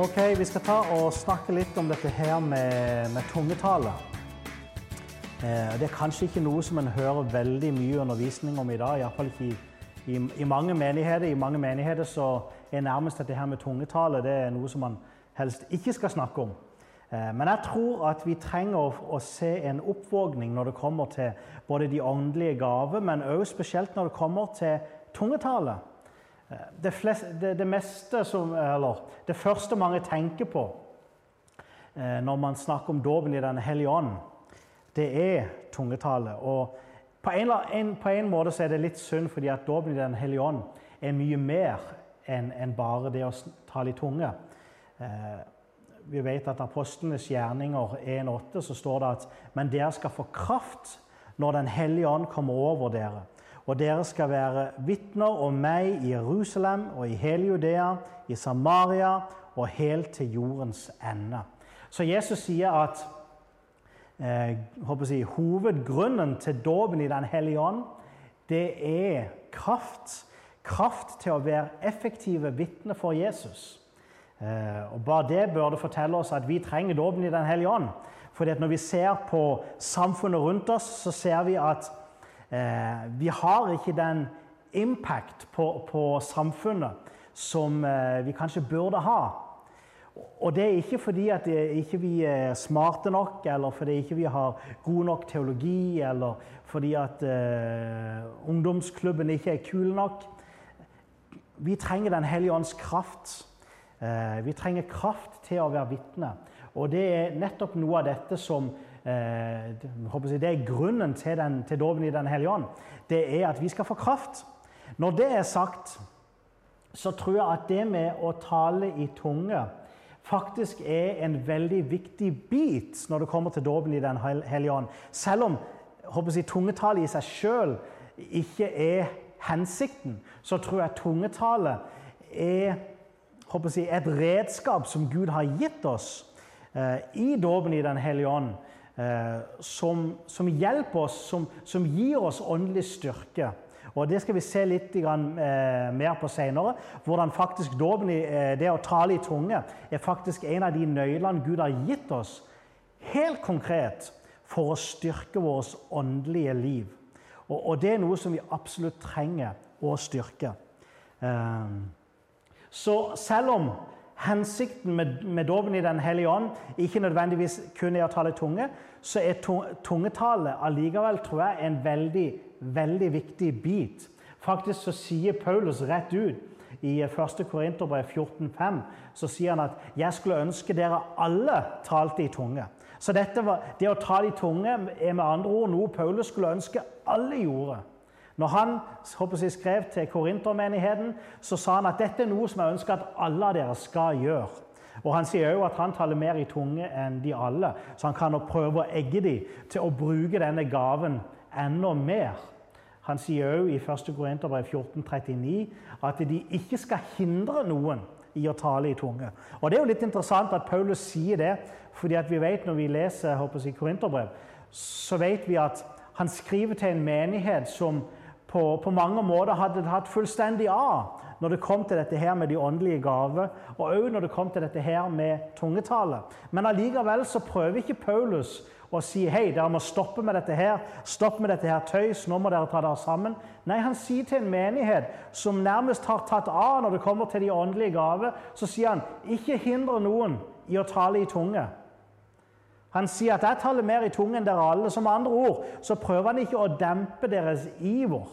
Ok, Vi skal ta og snakke litt om dette her med, med tungetale. Eh, det er kanskje ikke noe som en hører veldig mye undervisning om i dag. Iallfall ikke i, i, i, mange menigheter. I mange menigheter så er nærmest dette her med tungetale det er noe som man helst ikke skal snakke om. Eh, men jeg tror at vi trenger å, å se en oppvågning når det kommer til både de åndelige gaver, men også spesielt når det kommer til tungetale. Det, flest, det, det, meste som, eller, det første mange tenker på eh, når man snakker om dåpen i Den hellige ånd, det er tungetale. Og på en, en, på en, måte så er det litt synd, fordi at dåpen i Den hellige ånd er mye mer enn en bare det å tale i tunge. Eh, vi vet at apostlenes gjerninger 1,8 så står det at men dere skal få kraft når Den hellige ånd kommer over dere. Og dere skal være vitner om meg i Jerusalem og i hele Judea, i Samaria og helt til jordens ende. Så Jesus sier at eh, jeg, hovedgrunnen til dåpen i Den hellige ånd, det er kraft. Kraft til å være effektive vitner for Jesus. Eh, og Bare det burde fortelle oss at vi trenger dåpen i Den hellige ånd. Fordi at Når vi ser på samfunnet rundt oss, så ser vi at vi har ikke den impact på, på samfunnet som eh, vi kanskje burde ha. Og det er ikke fordi at ikke vi er smarte nok, eller fordi ikke vi har god nok teologi, eller fordi at uh, ungdomsklubben ikke er kul nok. Vi trenger Den hellige ånds kraft. Uh, vi trenger kraft til å være vitne. Og det er nettopp noe av dette som Eh, det er grunnen til, den, til dåpen i Den hellige ånd. Det er at vi skal få kraft. Når det er sagt, så tror jeg at det med å tale i tunge faktisk er en veldig viktig bit når det kommer til dåpen i Den hellige ånd. Selv om jeg, tungetale i seg sjøl ikke er hensikten, så tror jeg tungetale er jeg, et redskap som Gud har gitt oss eh, i dåpen i Den hellige ånd Eh, som, som, hjelper oss, som, som, gir oss åndelig styrke. Og Det skal vi se litt grann, eh, mer på senere. Hvordan faktisk dåpen, eh, det å tale i tunge, er faktisk en av de nøklene Gud har gitt oss helt konkret for å styrke vårt åndelige liv. Og, og, det er noe som vi absolutt trenger å styrke. Eh, så selv om hensikten med, med dåpen i Den hellige ånd ikke nødvendigvis kun er å tale tunge, så er tungetale allikevel tror jeg, en veldig, veldig viktig bit. Faktisk så sier Paulus rett ut i 1. Korinterbrev 14,5 så sier han at 'jeg skulle ønske dere alle talte i tunge'. Så var, det å tale i tunge er med andre ord noe Paulus skulle ønske alle gjorde. Når han jeg, skrev til korintermenigheten, så sa han at dette er noe som jeg ønsker at alle av dere skal gjøre. Og Han sier også at han taler mer i tunge enn de alle, så han kan prøve å egge dem til å bruke denne gaven enda mer. Han sier også i 1. Korinterbrev 14,39 at de ikke skal hindre noen i å tale i tunge. Og Det er jo litt interessant at Paulus sier det, fordi at vi vet når vi leser jeg, Korinterbrev, så vet vi at han skriver til en menighet som på, på, mange måter hadde tatt fullstendig av når det kom til dette her med de åndelige gaver, og også når det kom til dette her med tungetale. Men allikevel så prøver ikke Paulus å si hei, dere må stoppe med dette her, stopp med dette her tøys, nå må dere ta dere sammen. Nei, han sier til en menighet som nærmest har tatt av når det kommer til de åndelige gaver, så sier han ikke hindre noen i å tale i tunge. Han sier at 'jeg taler mer i tunge enn dere alle'. Som andre ord så prøver han ikke å dempe deres iver.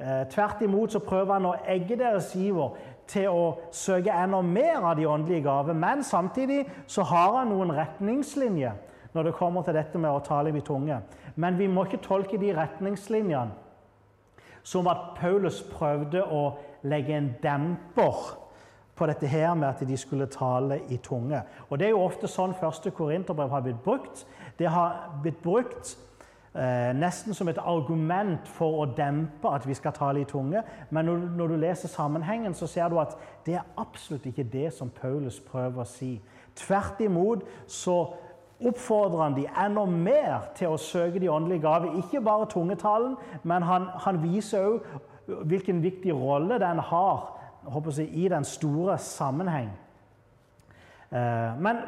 Eh, tvert imot så prøver han å egge deres iver til å søke enda mer av de åndelige gaver. Men samtidig så har han noen retningslinjer når det kommer til dette med å tale i tunge. Men vi må ikke tolke de retningslinjene som at Paulus prøvde å legge en demper på dette her med at de skulle tale i tunge. Og Det er jo ofte sånn første korinterbrev har blitt brukt. Det har blitt brukt eh, nesten som et argument for å dempe at vi skal tale i tunge. Men når, når, du leser sammenhengen, så ser du at det er absolutt ikke det som Paulus prøver å si. Tvert imot så oppfordrer han de enda mer til å søke de åndelige gaver. Ikke bare tungetalen, men han, han viser òg hvilken viktig rolle den har jeg, i den store sammenheng. Eh, men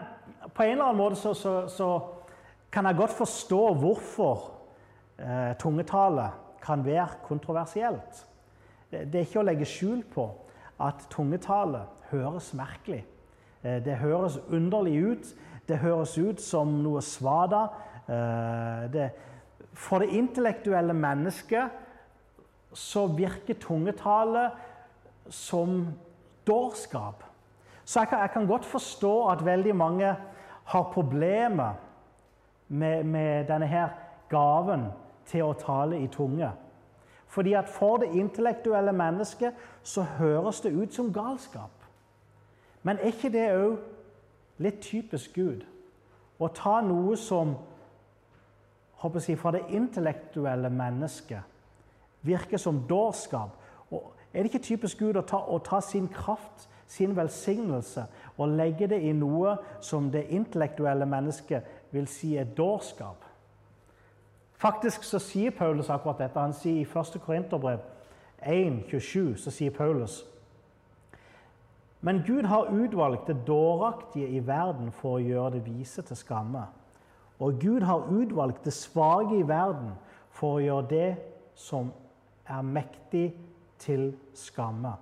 på en eller annen måte så, så, så kan jeg godt forstå hvorfor eh, tungetale kan være kontroversielt. Det, det er ikke å legge skjul på at tungetale høres merkelig. Eh, det høres underlig ut. Det høres ut som noe svada. Eh, det, for det intellektuelle mennesket så virker tungetale som dårskap. Så jeg kan, jeg kan, godt forstå at veldig mange har problemer med, med, denne her gaven til å tale i tunge. Fordi at For det intellektuelle mennesket så høres det ut som galskap. Men er ikke det òg litt typisk Gud? Å ta noe som håper jeg, fra det intellektuelle mennesket virker som dårskap. Og er det ikke typisk Gud å ta, å ta sin kraft, sin velsignelse, og legge det i noe som det intellektuelle mennesket vil si er dårskap? Faktisk så sier Paulus akkurat dette. Han sier i 1. Korinterbrev 1,27 så sier Paulus Men Gud har utvalgt det dåraktige i verden for å gjøre det vise til skamme. Og Gud har utvalgt det svake i verden for å gjøre det som er mektig, til skamme.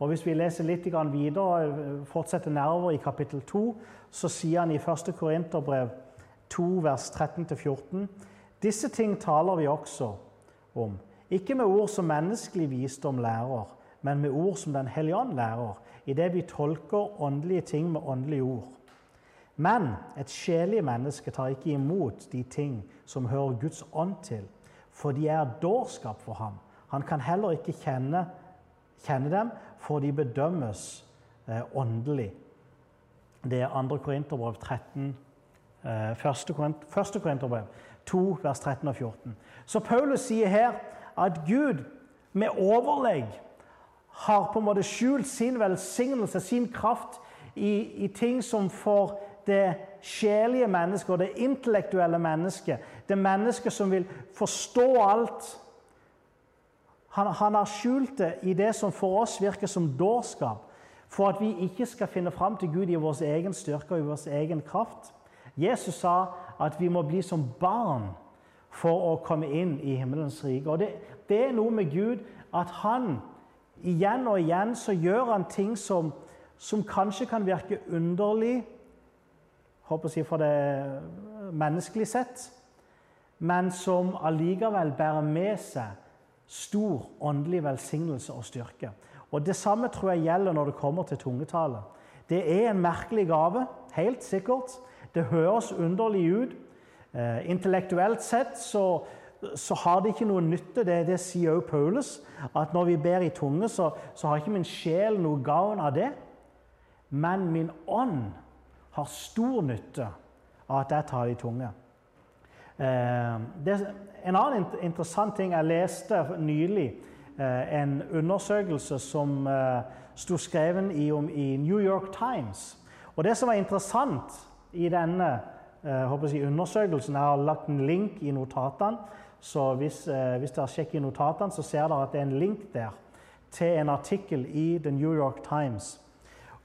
Og Hvis vi leser litt videre, fortsetter nedover i kapittel 2, så sier han i 1. Korinterbrev 2, vers 13-14.: Disse ting taler vi også om, ikke med ord som menneskelig visdom lærer, men med ord som Den hellige ånd lærer, idet vi tolker åndelige ting med åndelige ord. Men et sjelig menneske tar ikke imot de ting som hører Guds ånd til, for de er dårskap for ham. Han kan heller ikke kjenne, kjenne dem, for de bedømmes eh, åndelig. Det er 2. Korinterbrev 13, eh, 1. Korinterbrev 2, vers 13 og 14. Så Paulus sier her at Gud med overlegg har på en måte skjult sin velsignelse, sin kraft, i, i ting som for det sjelige mennesket og det intellektuelle mennesket, det mennesket som vil forstå alt han, han, har skjult det i det som for oss virker som dårskap, for at vi ikke skal finne fram til Gud i vår egen styrke og i vår egen kraft. Jesus sa at vi må bli som barn for å komme inn i himmelens rike. Og det, det er noe med Gud at han igjen og igjen så gjør han ting som, som kanskje kan virke underlig håper jeg, for det menneskelig sett, men som allikevel bærer med seg stor åndelig velsignelse og styrke. Og Det samme tror jeg gjelder når det kommer til tungetale. Det er en merkelig gave, helt sikkert. Det høres underlig ut. Eh, intellektuelt sett så, så, har det ikke noe nytte. Det, det sier også Paulus. At når vi ber i tunge, så, så har ikke min sjel noe gavn av det. Men min ånd har stor nytte av at jeg tar i tunge. Eh, det, en annen interessant ting jeg leste nylig, eh, en undersøkelse som eh, sto skrevet i, om, i New York Times. Og Det som var interessant i denne jeg, undersøkelsen Jeg har lagt en link i notatene. Så hvis, hvis dere sjekker notatene, så ser dere at det er en link der til en artikkel i The New York Times.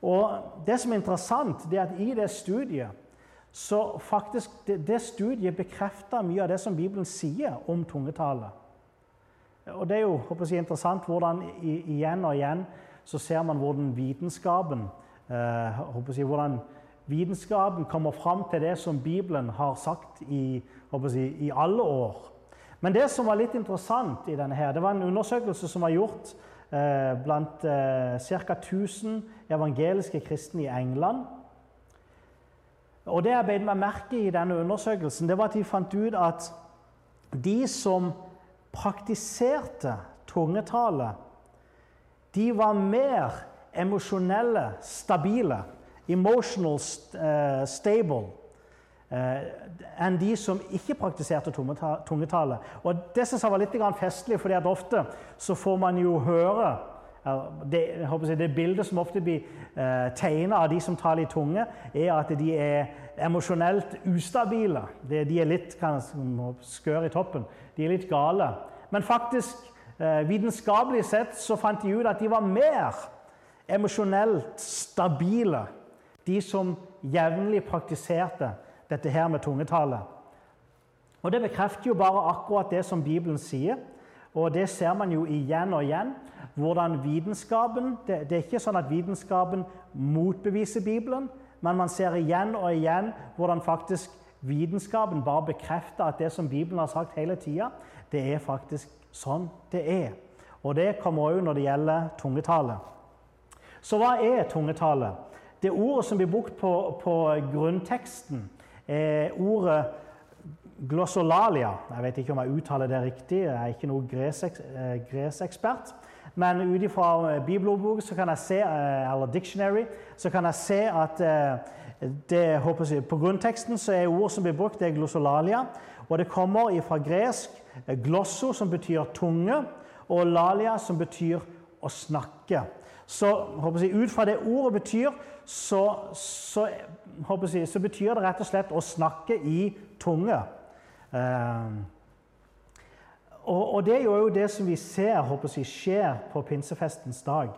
Og Det som er interessant, det er at i det studiet så faktisk det, det studiet bekrefter mye av det som Bibelen sier om tungetale. Og Det er jo håper jeg, interessant hvordan igjen og igjen så ser man hvordan vitenskapen eh, jeg, hvordan vitenskapen kommer fram til det som Bibelen har sagt i, jeg, i alle år. Men det som var litt interessant i denne her, det var en undersøkelse som var gjort eh, blant eh, ca. 1000 evangeliske kristne i England. Og Det jeg beit meg merke i denne undersøkelsen, det var at de fant ut at de som praktiserte tungetale, de var mer emosjonelle, stabile, emotional uh, stable, uh, enn de som ikke praktiserte tungetale. Og Det synes jeg var litt festlig, for ofte så får man jo høre det, jeg, det, bildet som ofte blir eh, tegna av de som taler i tunge, er at de er emosjonelt ustabile. De, de er litt skør i toppen. De er litt gale. Men faktisk, eh, vitenskapelig sett, så fant de ut at de var mer emosjonelt stabile, de som jevnlig praktiserte dette her med tungetale. Og Det bekrefter jo bare akkurat det som Bibelen sier. Og det ser man jo igjen og igjen. Hvordan vitenskapen Det, det er ikke sånn at vitenskapen motbeviser Bibelen, men man ser igjen og igjen hvordan faktisk vitenskapen bare bekrefter at det som Bibelen har sagt hele tida, det er faktisk sånn det er. Og det kommer òg når det gjelder tungetale. Så hva er tungetale? Det ordet som blir brukt på, på grunnteksten, er ordet glossolalia. Jeg vet ikke om jeg uttaler det riktig, jeg er ikke noen eh, gresekspert. Men ut ifra bibelordboken så kan jeg se, eller dictionary så kan jeg se at det, jeg, på grunnteksten så er ord som blir brukt, det er glossolalia. Og det kommer fra gresk glosso, som betyr tunge, og lalia, som betyr å snakke. Så jeg, ut fra det ordet betyr, så, så, jeg, så betyr det rett og slett å snakke i tunge. Ehm, og, og, det er jo det som vi ser håper jeg, skjer på pinsefestens dag,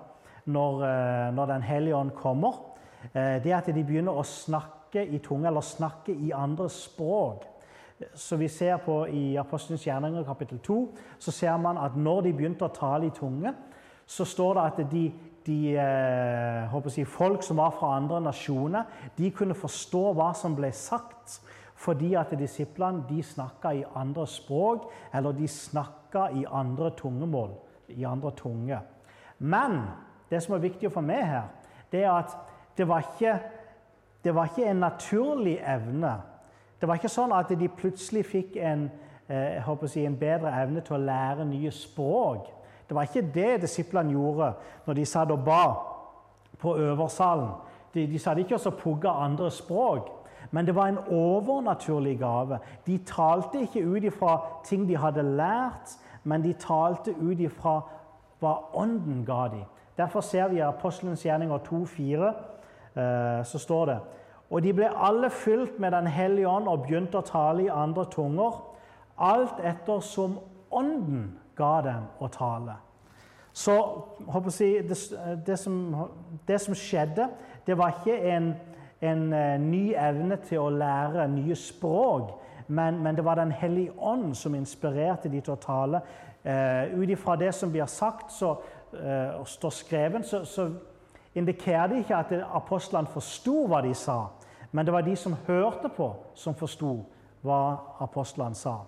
når, eh, når Den hellige ånd kommer. Eh, det at de begynner å snakke i tunge, eller snakke i andre språk. Så vi ser på I Apostelens gjerninger kapittel 2 så ser man at når de begynte å tale i tunge, så står det at de, de eh, jeg, folk som var fra andre nasjoner, de kunne forstå hva som ble sagt fordi at disiplene de snakka i andre språk, eller de snakka i andre tungemål, i andre tunge. Men det som er viktig for meg her, det er at det var ikke, det var ikke en naturlig evne. Det var ikke sånn at de plutselig fikk en, eh, si, en bedre evne til å lære nye språk. Det var ikke det disiplene gjorde når de satt og ba på øversalen. De, de satt ikke og pugga andre språk. Men det var en overnaturlig gave. De talte ikke ut ifra ting de hadde lært, men de talte ut ifra hva Ånden ga dem. Derfor ser vi i Apostelens gjerninger 2,4, eh, så står det Og de ble alle fylt med Den hellige ånd og begynte å tale i andre tunger, alt etter som Ånden ga dem å tale. Så jeg, det, det, som, det som skjedde, det var ikke en en uh, ny evne til å lære nye språk. Men, men, det var Den hellige ånd som inspirerte de til å tale. Eh, Ut ifra det som blir sagt så, eh, og står skrevet, så, så indikerer det ikke at apostlene forsto hva de sa. Men det var de som hørte på, som forsto hva apostlene sa.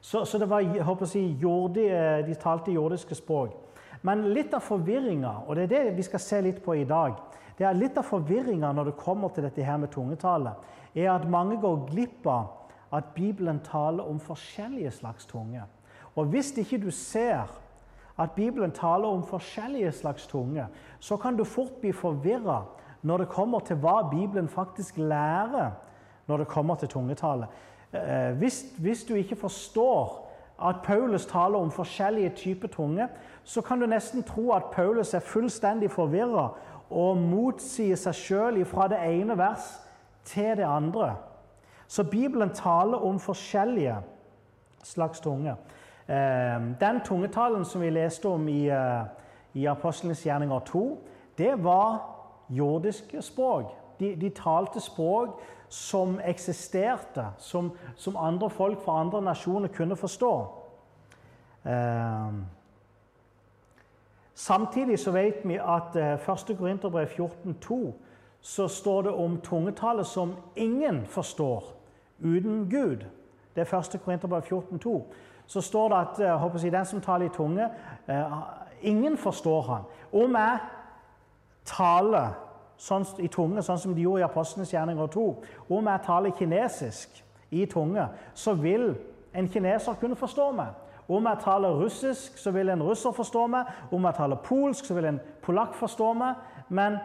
Så, så det var, jeg håper å si, jordi, de talte jordiske språk. Men litt av forvirringa, og det er det vi skal se litt på i dag, det er Litt av forvirringa når det kommer til dette her med tungetale, er at mange går glipp av at Bibelen taler om forskjellige slags tunge. Og Hvis ikke du ser at Bibelen taler om forskjellige slags tunge, så kan du fort bli forvirra når det kommer til hva Bibelen faktisk lærer når det kommer til tungetale. Eh, hvis, hvis du ikke forstår at Paulus taler om forskjellige typer tunge, så kan du nesten tro at Paulus er fullstendig forvirra og motsier seg sjøl fra det ene vers til det andre. Så Bibelen taler om forskjellige slags tunge. Eh, den tungetalen som vi leste om i, eh, i Apostlenes gjerninger 2, det var jordiske språk. De, de talte språk som eksisterte, som, som, andre folk fra andre nasjoner kunne forstå. Eh, Samtidig så vet vi at 1. Eh, Korinterbrev 14,2 så står det om tungetallet som ingen forstår uten Gud. Det er 1. Korinterbrev 14,2. Så står det at håper jeg, den som taler i tunge, eh, ingen forstår han. Om jeg taler sånn, i tunge, sånn som de gjorde i Apostlenes gjerninger 2, om jeg taler kinesisk i tunge, så vil en kineser kunne forstå meg. Om jeg taler russisk, så vil en russer forstå meg. Om jeg taler polsk, så vil en polakk forstå meg. Men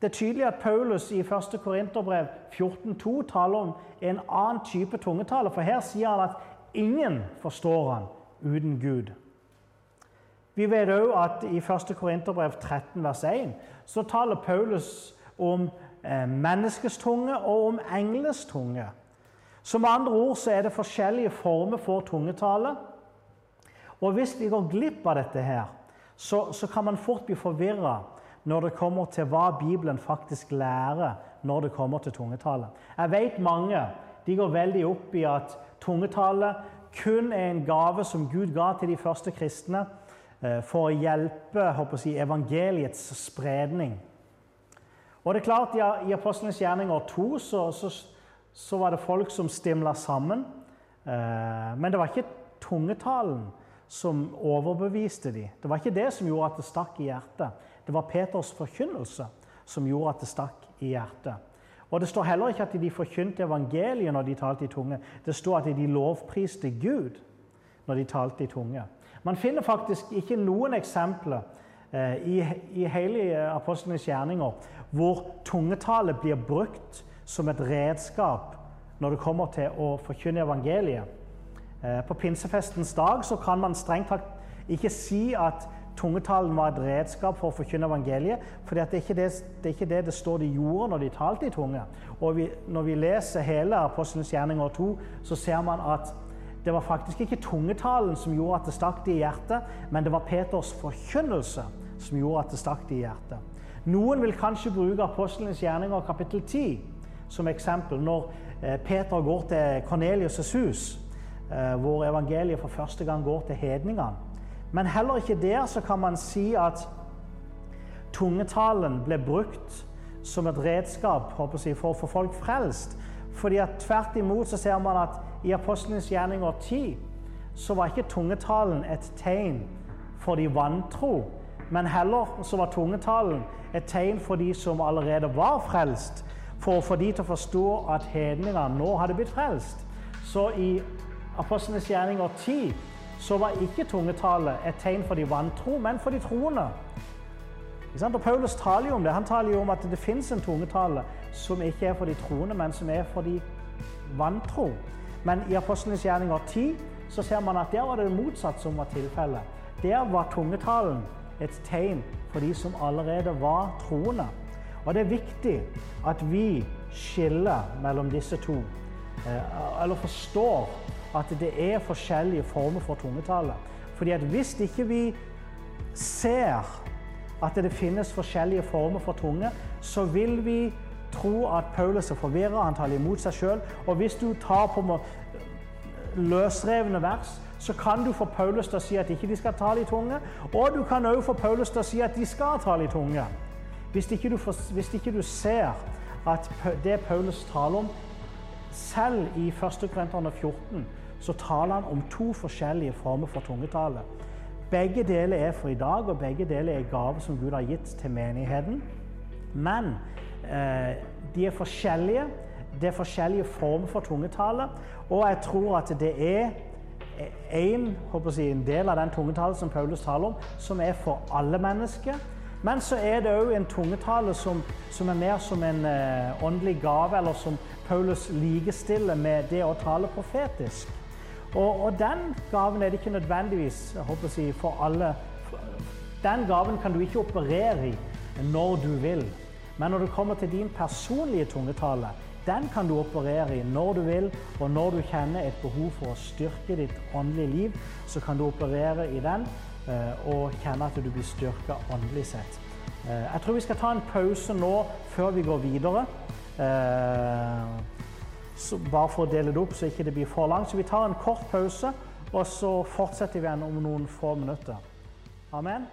det er tydelig at Paulus i 1. Korinterbrev 14,2 taler om en annen type tungetale. For her sier han at ingen forstår han uten Gud. Vi vet òg at i 1. Korinterbrev 13, vers 1, så taler Paulus om eh, menneskets tunge og om engles tunge. Som andre ord så er det forskjellige former for tungetale. Og Hvis vi går glipp av dette, her, så, så kan man fort bli forvirra når det kommer til hva Bibelen faktisk lærer når det kommer til tungetale. Jeg vet mange de går veldig opp i at tungetale kun er en gave som Gud ga til de første kristne eh, for å hjelpe jeg, evangeliets spredning. Og det er klart, I Apostlenes gjerninger 2 så, så, så, var det folk som stimla sammen. Eh, men det var ikke tungetalen som overbeviste dem. Det var ikke det som gjorde at det stakk i hjertet. Det var Peters forkynnelse som gjorde at det stakk i hjertet. Og Det står heller ikke at de forkynte evangeliet når de talte i tunge. Det står at de lovpriste Gud når de talte i tunge. Man finner faktisk ikke noen eksempler eh, i, i hele apostlenes gjerninger hvor tungetale blir brukt som et redskap når det kommer til å forkynne evangeliet. Eh, på pinsefestens dag så kan man strengt tatt ikke si at tungetalen var et redskap for å forkynne evangeliet. For det, det, det, er ikke det det står de gjorde når de talte i tunge. Og vi, når vi leser hele Apostelens gjerninger 2, så ser man at det var faktisk ikke tungetalen som gjorde at det stakk de i hjertet, men det var Peters forkynnelse som gjorde at det stakk de i hjertet. Noen vil kanskje bruke Apostelens gjerninger kapittel 10 som eksempel når eh, Peter går til Kornelius' hus, hvor evangeliet for første gang går til hedningene. Men heller ikke der så kan man si at tungetalen ble brukt som et redskap jeg, for å få folk frelst. Fordi at Tvert imot så ser man at i Apostlenes gjerninger 10 så var ikke tungetalen et tegn for de vantro, men heller så var tungetalen et tegn for de som allerede var frelst, for å få de til å forstå at hedningene nå hadde blitt frelst. Så i Apostlenes gjerninger 10 så var ikke tungetale et tegn for de vantro, men for de troende. Og Paulus taler jo om det. Han taler jo om at det fins en tungetale som ikke er for de troende, men som er for de vantro. Men i Apostlenes gjerninger 10 så ser man at der var det motsatt som var tilfellet. Der var tungetalen et tegn for de som allerede var troende. Og det er viktig at vi skiller mellom disse to, eh, eller forstår at det er forskjellige former for tungetale. Fordi at Hvis ikke vi ser at det finnes forskjellige former for tunge, så vil vi tro at Paulus er forvirra, han taler imot seg sjøl. Og hvis du tar på løsrevne vers, så kan du få Paulus til å si at ikke de skal tale i tunge. Og du kan også få Paulus til å si at de skal tale i tunge. Hvis ikke du, hvis ikke du ser at det Paulus taler om, selv i 1. Korinterne 14 så taler han om to forskjellige former for tungetale. Begge deler er for i dag, og begge deler er gave som Gud har gitt til menigheten. Men eh, de er forskjellige. Det er forskjellige former for tungetale. Og jeg tror at det er en, jeg, en del av den tungetalen som Paulus taler om, som er for alle mennesker. Men så er det òg en tungetale som, som, er mer som en eh, åndelig gave, eller som Paulus likestiller med det å tale profetisk. Og, og, den gaven er det ikke nødvendigvis si, for alle. Den gaven kan du ikke operere i når du vil. Men når det kommer til din personlige tungetale, den kan du operere i når du vil, og når du kjenner et behov for å styrke ditt åndelige liv, så kan du operere i den eh, og kjenne at du blir styrka åndelig sett. Eh, jeg tror vi skal ta en pause nå før vi går videre. Eh, så bare for å dele det opp så ikke det blir for langt. Så vi tar en kort pause, og så fortsetter vi igjen om noen få minutter. Amen.